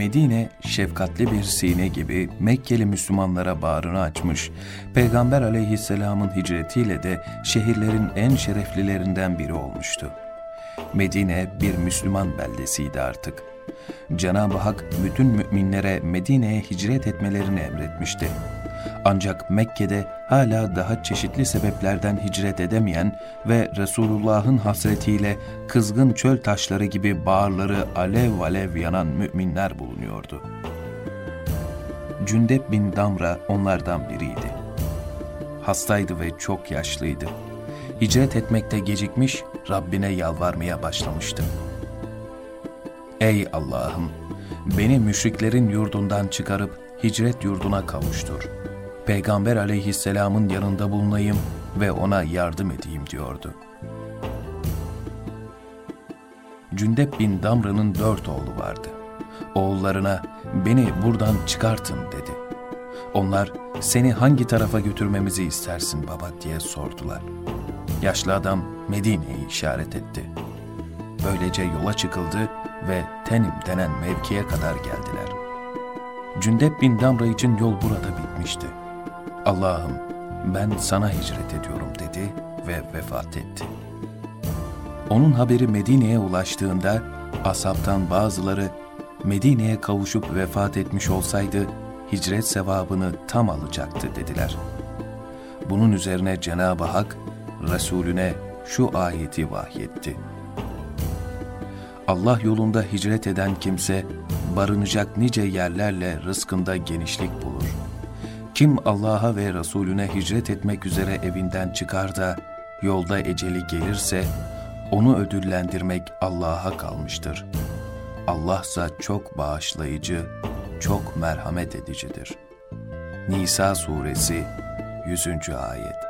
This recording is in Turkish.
Medine şefkatli bir sine gibi Mekkeli Müslümanlara bağrını açmış, Peygamber aleyhisselamın hicretiyle de şehirlerin en şereflilerinden biri olmuştu. Medine bir Müslüman beldesiydi artık. Cenab-ı Hak bütün müminlere Medine'ye hicret etmelerini emretmişti. Ancak Mekke'de hala daha çeşitli sebeplerden hicret edemeyen ve Resulullah'ın hasretiyle kızgın çöl taşları gibi bağırları alev alev yanan müminler bulunuyordu. Cündep bin Damra onlardan biriydi. Hastaydı ve çok yaşlıydı. Hicret etmekte gecikmiş, Rabbine yalvarmaya başlamıştı. Ey Allah'ım! Beni müşriklerin yurdundan çıkarıp hicret yurduna kavuştur.'' Peygamber aleyhisselamın yanında bulunayım ve ona yardım edeyim diyordu. Cündep bin Damra'nın dört oğlu vardı. Oğullarına beni buradan çıkartın dedi. Onlar seni hangi tarafa götürmemizi istersin baba diye sordular. Yaşlı adam Medine'yi işaret etti. Böylece yola çıkıldı ve Tenim denen mevkiye kadar geldiler. Cündep bin Damra için yol burada bitmişti. Allah'ım ben sana hicret ediyorum dedi ve vefat etti. Onun haberi Medine'ye ulaştığında asaptan bazıları Medine'ye kavuşup vefat etmiş olsaydı hicret sevabını tam alacaktı dediler. Bunun üzerine Cenab-ı Hak Resulüne şu ayeti vahyetti. Allah yolunda hicret eden kimse barınacak nice yerlerle rızkında genişlik bulur.'' Kim Allah'a ve Resulüne hicret etmek üzere evinden çıkar da yolda eceli gelirse onu ödüllendirmek Allah'a kalmıştır. Allahsa çok bağışlayıcı, çok merhamet edicidir. Nisa suresi 100. ayet